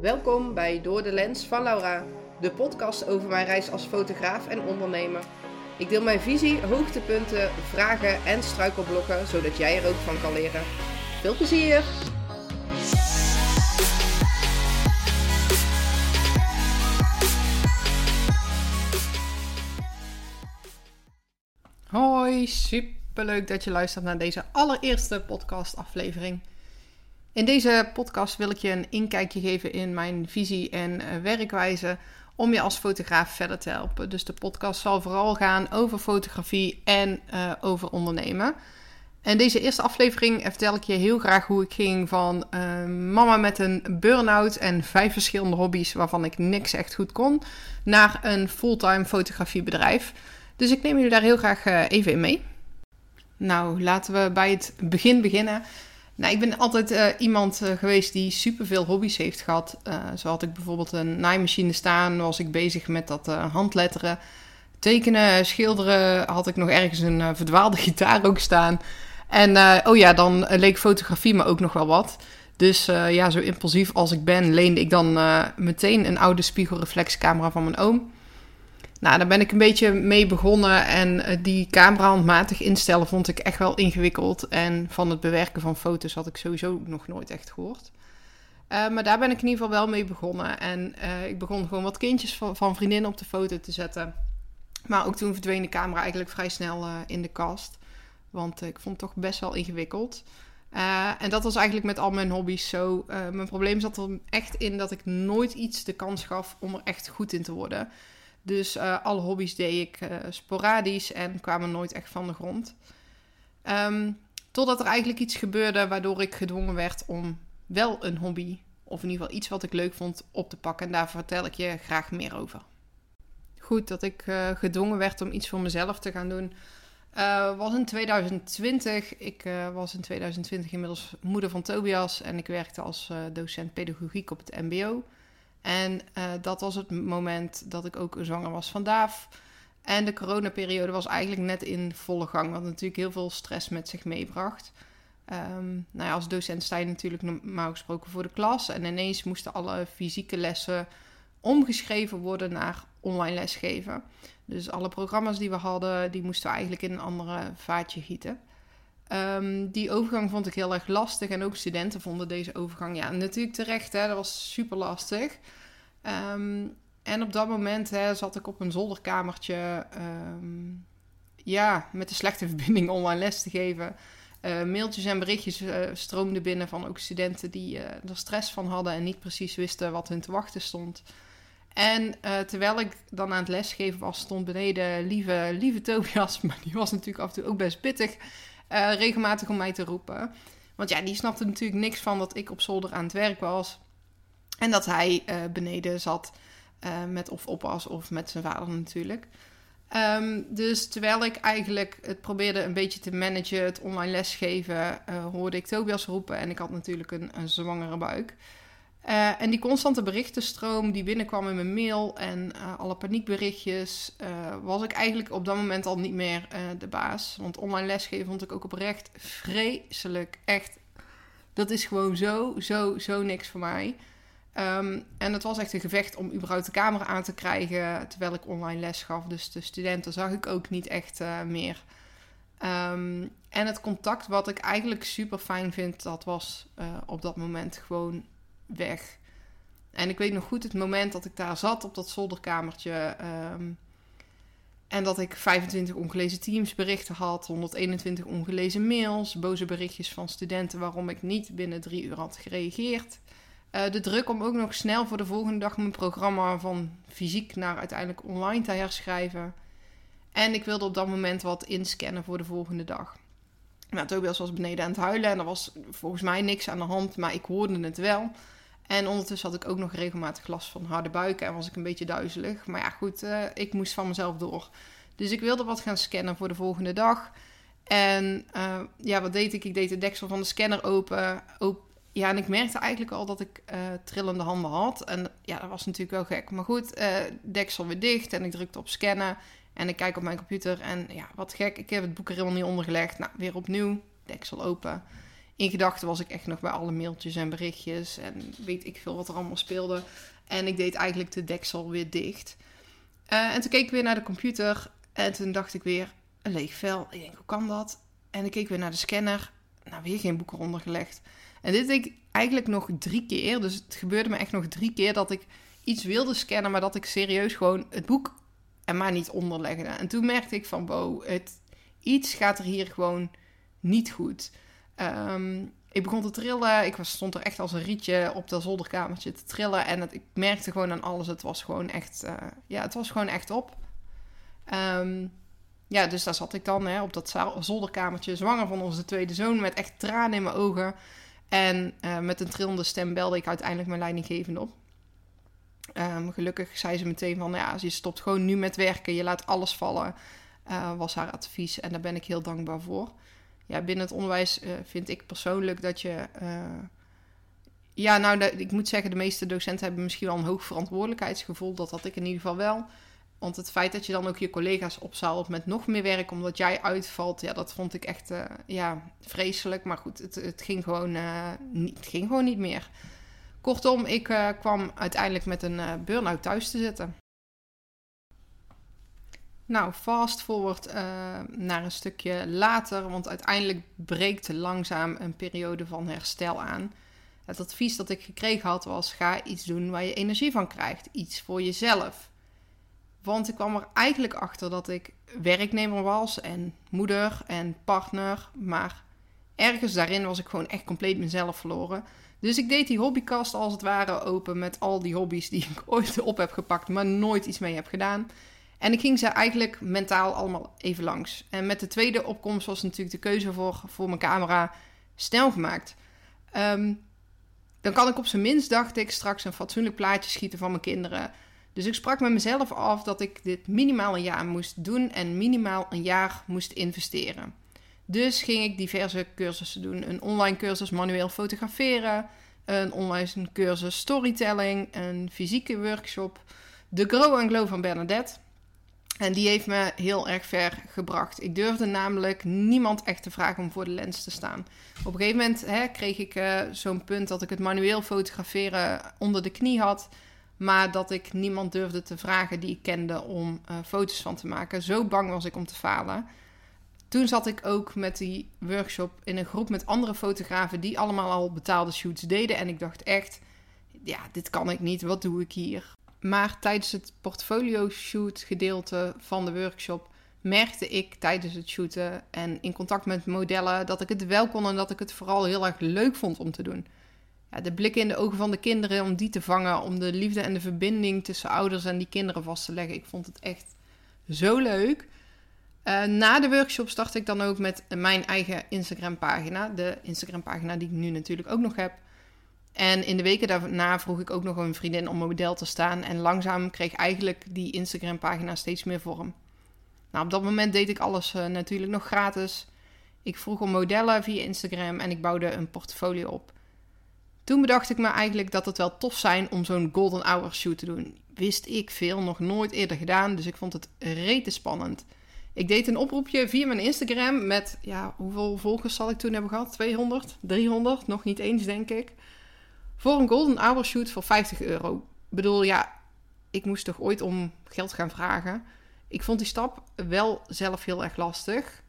Welkom bij Door de Lens van Laura, de podcast over mijn reis als fotograaf en ondernemer. Ik deel mijn visie, hoogtepunten, vragen en struikelblokken, zodat jij er ook van kan leren. Veel plezier! Hoi, superleuk dat je luistert naar deze allereerste podcastaflevering. In deze podcast wil ik je een inkijkje geven in mijn visie en uh, werkwijze om je als fotograaf verder te helpen. Dus de podcast zal vooral gaan over fotografie en uh, over ondernemen. En deze eerste aflevering vertel ik je heel graag hoe ik ging van mama met een burn-out en vijf verschillende hobby's waarvan ik niks echt goed kon, naar een fulltime fotografiebedrijf. Dus ik neem jullie daar heel graag even in mee. Nou, laten we bij het begin beginnen. Nou, ik ben altijd uh, iemand uh, geweest die superveel hobby's heeft gehad. Uh, zo had ik bijvoorbeeld een naaimachine staan, was ik bezig met dat handletteren. Tekenen, schilderen, had ik nog ergens een verdwaalde gitaar ook staan. En oh ja, dan leek fotografie me ook nog wel wat. Dus ja, zo impulsief als ik ben, leende ik dan meteen een oude spiegelreflexcamera van mijn oom. Nou, daar ben ik een beetje mee begonnen en uh, die camera handmatig instellen vond ik echt wel ingewikkeld. En van het bewerken van foto's had ik sowieso nog nooit echt gehoord. Uh, maar daar ben ik in ieder geval wel mee begonnen. En uh, ik begon gewoon wat kindjes van, van, vriendinnen op de foto te zetten. Maar ook toen verdween de camera eigenlijk vrij snel in de kast. Want ik vond het toch best wel ingewikkeld. en dat was eigenlijk met al mijn hobby's zo. mijn probleem zat er echt in dat ik nooit iets de kans gaf om er echt goed in te worden. Dus uh, alle hobby's deed ik uh, sporadisch en kwamen nooit echt van de grond. Um, totdat er eigenlijk iets gebeurde waardoor ik gedwongen werd om wel een hobby, of in ieder geval iets wat ik leuk vond, op te pakken. En daar vertel ik je graag meer over. Goed, dat ik uh, gedwongen werd om iets voor mezelf te gaan doen, was in 2020. Ik was in 2020 inmiddels moeder van Tobias en ik werkte als docent pedagogiek op het MBO. En uh, dat was het moment dat ik ook zwanger was van Daaf. En de coronaperiode was eigenlijk net in volle gang, wat natuurlijk heel veel stress met zich meebracht. Um, nou ja, als docent sta je natuurlijk normaal gesproken voor de klas. En ineens moesten alle fysieke lessen omgeschreven worden naar online lesgeven. Dus alle programma's die we hadden, die moesten we eigenlijk in een andere vaatje gieten. Um, die overgang vond ik heel erg lastig. En ook studenten vonden deze overgang, ja, natuurlijk terecht. Hè, dat was super lastig. Um, en op dat moment hè, zat ik op een zolderkamertje. Um, ja, met een slechte verbinding online les te geven. Uh, mailtjes en berichtjes uh, stroomden binnen van ook studenten die uh, er stress van hadden en niet precies wisten wat hun te wachten stond. En terwijl ik dan aan het lesgeven was, stond beneden lieve, lieve Tobias, maar die was natuurlijk af en toe ook best pittig uh, regelmatig om mij te roepen. Want ja, die snapte natuurlijk niks van dat ik op zolder aan het werk was. En dat hij uh, beneden zat uh, met of oppas of met zijn vader natuurlijk. Um, dus terwijl ik eigenlijk het probeerde een beetje te managen, het online lesgeven, hoorde ik Tobias roepen. En ik had natuurlijk een, een zwangere buik. Uh, en die constante berichtenstroom die binnenkwam in mijn mail en uh, alle paniekberichtjes, uh, was ik eigenlijk op dat moment al niet meer de baas. Want online lesgeven vond ik ook oprecht vreselijk. Echt, dat is gewoon zo, zo, zo niks voor mij. Um, en het was echt een gevecht om überhaupt de camera aan te krijgen terwijl ik online les gaf. Dus de studenten zag ik ook niet echt meer. Um, en het contact wat ik eigenlijk super fijn vind, dat was op dat moment gewoon weg. En ik weet nog goed het moment dat ik daar zat op dat zolderkamertje. Um, en dat ik 25 ongelezen teamsberichten had, 121 ongelezen mails, boze berichtjes van studenten waarom ik niet binnen drie uur had gereageerd. Uh, de druk om ook nog snel voor de volgende dag mijn programma van fysiek naar uiteindelijk online te herschrijven. En ik wilde op dat moment wat inscannen voor de volgende dag. Nou, Tobias was beneden aan het huilen en er was volgens mij niks aan de hand, maar ik hoorde het wel. En ondertussen had ik ook nog regelmatig last van harde buiken en was ik een beetje duizelig. Maar ja, goed, uh, ik moest van mezelf door. Dus ik wilde wat gaan scannen voor de volgende dag. En uh, ja, wat deed ik? Ik deed de deksel van de scanner open. Op, ja, en ik merkte eigenlijk al dat ik uh, trillende handen had. En ja, dat was natuurlijk wel gek. Maar goed, deksel weer dicht en ik drukte op scannen. En ik kijk op mijn computer en ja, wat gek. Ik heb het boek er helemaal niet ondergelegd. Nou, weer opnieuw, deksel open. In gedachten was ik echt nog bij alle mailtjes en berichtjes en weet ik veel wat er allemaal speelde. En ik deed eigenlijk de deksel weer dicht. Eh, en toen keek ik weer naar de computer en toen dacht ik weer, een leeg vel. Ik denk, hoe kan dat? En ik keek weer naar de scanner. Nou, weer geen boek eronder gelegd. En dit deed ik eigenlijk nog drie keer. Dus het gebeurde me echt nog drie keer dat ik iets wilde scannen, maar dat ik serieus gewoon het boek er maar niet onderlegde. En toen merkte ik van, wow, het, iets gaat er hier gewoon niet goed. Ehm, ik begon te trillen. Ik stond er echt als een rietje op dat zolderkamertje te trillen. En ik merkte gewoon aan alles. Het was gewoon echt, uh, ja, het was gewoon echt op. Um, ja, dus daar zat ik dan hè, op dat zolderkamertje, zwanger van onze tweede zoon, met echt tranen in mijn ogen. En uh, met een trillende stem belde ik uiteindelijk mijn leidinggevende op. Um, gelukkig zei ze meteen van, ja, je stopt gewoon nu met werken, je laat alles vallen, uh, was haar advies. En daar ben ik heel dankbaar voor. Ja, binnen het onderwijs uh, vind ik persoonlijk dat je... ja, nou, ik moet zeggen, de meeste docenten hebben misschien wel een hoog verantwoordelijkheidsgevoel. Dat had ik in ieder geval wel. Want het feit dat je dan ook je collega's opzadelt met nog meer werk omdat jij uitvalt, ja, dat vond ik echt uh, ja, vreselijk. Maar goed, het, het, ging gewoon, niet, het ging gewoon niet meer. Kortom, ik kwam uiteindelijk met een burn-out thuis te zitten. Nou, fast forward naar een stukje later, want uiteindelijk breekt langzaam een periode van herstel aan. Het advies dat ik gekregen had was: ga iets doen waar je energie van krijgt, iets voor jezelf. Want ik kwam er eigenlijk achter dat ik werknemer was en moeder en partner. Maar ergens daarin was ik gewoon echt compleet mezelf verloren. Dus ik deed die hobbykast als het ware open met al die hobby's die ik ooit op heb gepakt, maar nooit iets mee heb gedaan. En ik ging ze eigenlijk mentaal allemaal even langs. En met de tweede opkomst was natuurlijk de keuze voor, voor mijn camera snel gemaakt. Ehm, dan kan ik op zijn minst, dacht ik, straks een fatsoenlijk plaatje schieten van mijn kinderen. Dus ik sprak met mezelf af dat ik dit minimaal een jaar moest doen en minimaal een jaar moest investeren. Dus ging ik diverse cursussen doen. Een online cursus manueel fotograferen, een online cursus storytelling, een fysieke workshop, de Grow and Glow van Bernadette. En die heeft me heel erg ver gebracht. Ik durfde namelijk niemand echt te vragen om voor de lens te staan. Op een gegeven moment hè, kreeg ik uh, zo'n punt dat ik het manueel fotograferen onder de knie had. Maar dat ik niemand durfde te vragen die ik kende om uh, foto's van te maken. Zo bang was ik om te falen. Toen zat ik ook met die workshop in een groep met andere fotografen die allemaal al betaalde shoots deden. En ik dacht echt, ja, dit kan ik niet. Wat doe ik hier? Maar tijdens het portfolio shoot gedeelte van de workshop merkte ik tijdens het shooten en in contact met modellen dat ik het wel kon en dat ik het vooral heel erg leuk vond om te doen ja, de blikken in de ogen van de kinderen, om die te vangen, om de liefde en de verbinding tussen ouders en die kinderen vast te leggen. Ik vond het echt zo leuk. Uh, na de workshop start ik dan ook met mijn eigen Instagram-pagina. De Instagram-pagina die ik nu natuurlijk ook nog heb. En in de weken daarna vroeg ik ook nog een vriendin om model te staan. En langzaam kreeg eigenlijk die Instagram-pagina steeds meer vorm. Nou, op dat moment deed ik alles uh, natuurlijk nog gratis. Ik vroeg om modellen via Instagram en ik bouwde een portfolio op. Toen bedacht ik me eigenlijk dat het wel tof zijn om zo'n golden hour shoot te doen. Wist ik veel, nog nooit eerder gedaan, dus ik vond het rete spannend. Ik deed een oproepje via mijn Instagram met, ja, hoeveel volgers zal ik toen hebben gehad? 200, 300, nog niet eens denk ik. Voor een golden hour shoot voor 50 euro. Ik bedoel, ja, ik moest toch ooit om geld gaan vragen. Ik vond die stap wel zelf heel erg lastig.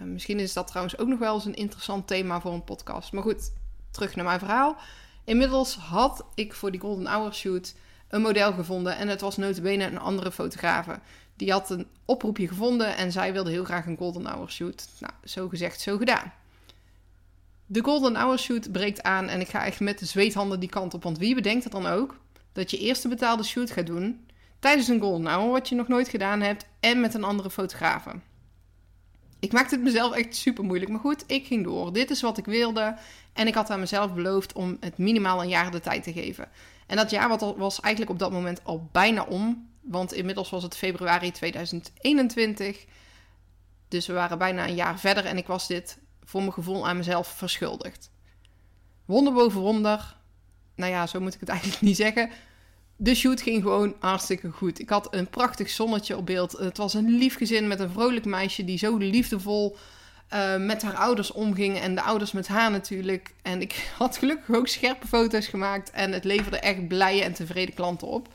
Uh, misschien is dat trouwens ook nog wel eens een interessant thema voor een podcast. Maar goed, terug naar mijn verhaal. Inmiddels had ik voor die Golden Hour shoot een model gevonden. En het was notabene een andere fotografe. Die had een oproepje gevonden en zij wilde heel graag een Golden Hour shoot. Nou, zo gezegd, zo gedaan. De Golden Hour shoot breekt aan en ik ga echt met de zweethanden die kant op. Want wie bedenkt het dan ook dat je eerst betaalde shoot gaat doen tijdens een Golden Hour, wat je nog nooit gedaan hebt, en met een andere fotografe. Ik maakte het mezelf echt super moeilijk. Maar goed, ik ging door. Dit is wat ik wilde. En ik had aan mezelf beloofd om het minimaal een jaar de tijd te geven. En dat jaar was eigenlijk op dat moment al bijna om. Want inmiddels was het februari 2021. Dus we waren bijna een jaar verder. En ik was dit voor mijn gevoel aan mezelf verschuldigd. Wonder boven wonder. Nou ja, zo moet ik het eigenlijk niet zeggen. De shoot ging gewoon hartstikke goed. Ik had een prachtig zonnetje op beeld. Het was een lief gezin met een vrolijk meisje die zo liefdevol uh, met haar ouders omging en de ouders met haar natuurlijk. En ik had gelukkig ook scherpe foto's gemaakt en het leverde echt blije en tevreden klanten op.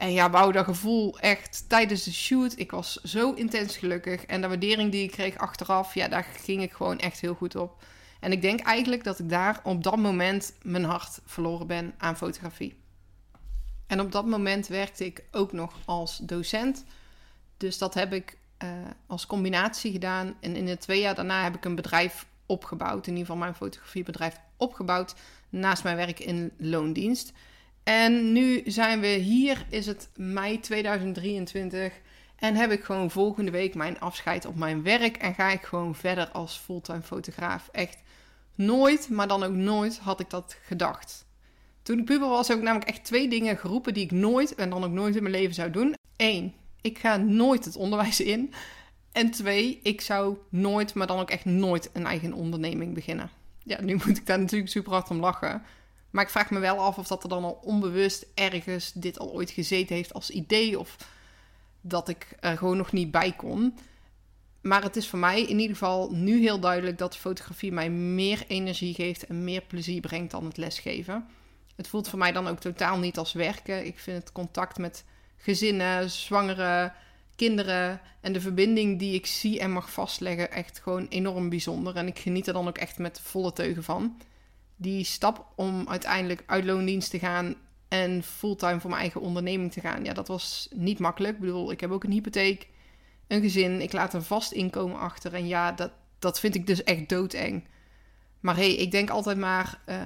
En ja, wou dat gevoel echt tijdens de shoot. Ik was zo intens gelukkig. En de waardering die ik kreeg achteraf, ja, daar ging ik gewoon echt heel goed op. En ik denk eigenlijk dat ik daar op dat moment mijn hart verloren ben aan fotografie. En op dat moment werkte ik ook nog als docent. Dus dat heb ik uh, als combinatie gedaan. En in de twee jaar daarna heb ik een bedrijf opgebouwd. In ieder geval mijn fotografiebedrijf opgebouwd. Naast mijn werk in loondienst. En nu zijn we hier, is het mei 2023. En heb ik gewoon volgende week mijn afscheid op mijn werk. En ga ik gewoon verder als fulltime fotograaf. Echt nooit, maar dan ook nooit had ik dat gedacht. Toen ik puber was, heb ik namelijk echt twee dingen geroepen die ik nooit en dan ook nooit in mijn leven zou doen. Eén, ik ga nooit het onderwijs in. En twee, ik zou nooit, maar dan ook echt nooit een eigen onderneming beginnen. Ja, nu moet ik daar natuurlijk super hard om lachen. Maar ik vraag me wel af of dat er dan al onbewust ergens dit al ooit gezeten heeft als idee. Of dat ik er gewoon nog niet bij kon. Maar het is voor mij in ieder geval nu heel duidelijk dat fotografie mij meer energie geeft en meer plezier brengt dan het lesgeven. Het voelt voor mij dan ook totaal niet als werken. Ik vind het contact met gezinnen, zwangere kinderen en de verbinding die ik zie en mag vastleggen echt gewoon enorm bijzonder. En ik geniet er dan ook echt met volle teugen van. Die stap om uiteindelijk uit loondienst te gaan en fulltime voor mijn eigen onderneming te gaan, ja, dat was niet makkelijk. Ik bedoel, ik heb ook een hypotheek, een gezin, ik laat een vast inkomen achter. En ja, dat, dat vind ik dus echt doodeng. Maar hey, ik denk altijd maar, uh,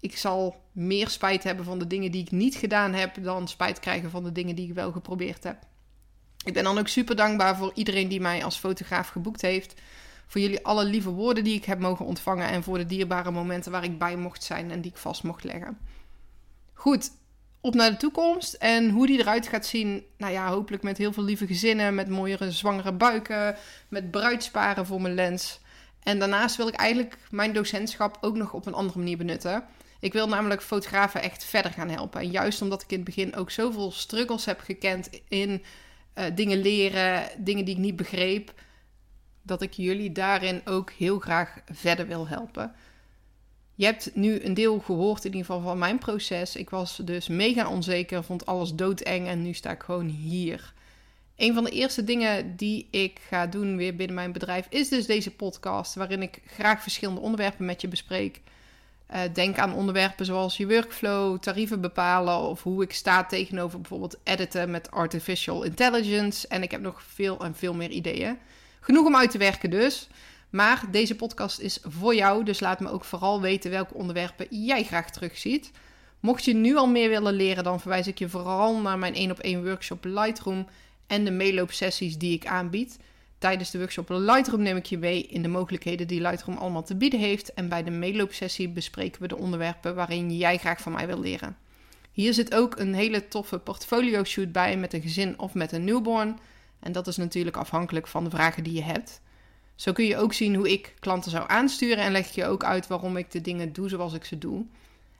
ik zal meer spijt hebben van de dingen die ik niet gedaan heb, dan spijt krijgen van de dingen die ik wel geprobeerd heb. Ik ben dan ook super dankbaar voor iedereen die mij als fotograaf geboekt heeft. Voor jullie alle lieve woorden die ik heb mogen ontvangen en voor de dierbare momenten waar ik bij mocht zijn en die ik vast mocht leggen. Goed, op naar de toekomst en hoe die eruit gaat zien. Nou ja, hopelijk met heel veel lieve gezinnen, met mooiere zwangere buiken, met bruidsparen voor mijn lens. En daarnaast wil ik eigenlijk mijn docentschap ook nog op een andere manier benutten. Ik wil namelijk fotografen echt verder gaan helpen. En juist omdat ik in het begin ook zoveel struggles heb gekend in uh, dingen leren, dingen die ik niet begreep, dat ik jullie daarin ook heel graag verder wil helpen. Je hebt nu een deel gehoord in ieder geval van mijn proces. Ik was dus mega onzeker, vond alles doodeng en nu sta ik gewoon hier. Een van de eerste dingen die ik ga doen weer binnen mijn bedrijf is dus deze podcast, waarin ik graag verschillende onderwerpen met je bespreek. Uh, denk aan onderwerpen zoals je workflow, tarieven bepalen of hoe ik sta tegenover bijvoorbeeld editen met artificial intelligence. En ik heb nog veel en veel meer ideeën. Genoeg om uit te werken dus. Maar deze podcast is voor jou, dus laat me ook vooral weten welke onderwerpen jij graag terugziet. Mocht je nu al meer willen leren, dan verwijs ik je vooral naar mijn 1 op 1 workshop Lightroom en de meeloopsessies die ik aanbied. Tijdens de workshop Lightroom neem ik je mee in de mogelijkheden die Lightroom allemaal te bieden heeft. En bij de meeloopsessie bespreken we de onderwerpen waarin jij graag van mij wil leren. Hier zit ook een hele toffe portfolio shoot bij met een gezin of met een newborn. En dat is natuurlijk afhankelijk van de vragen die je hebt. Zo kun je ook zien hoe ik klanten zou aansturen en leg je ook uit waarom ik de dingen doe zoals ik ze doe.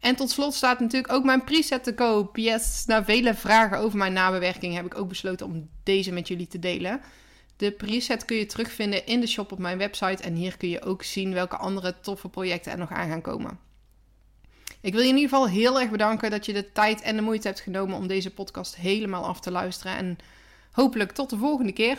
En tot slot staat natuurlijk ook mijn preset te koop. Yes, na vele vragen over mijn nabewerking heb ik ook besloten om deze met jullie te delen. De preset kun je terugvinden in de shop op mijn website en hier kun je ook zien welke andere toffe projecten er nog aan gaan komen. Ik wil je in ieder geval heel erg bedanken dat je de tijd en de moeite hebt genomen om deze podcast helemaal af te luisteren en hopelijk tot de volgende keer.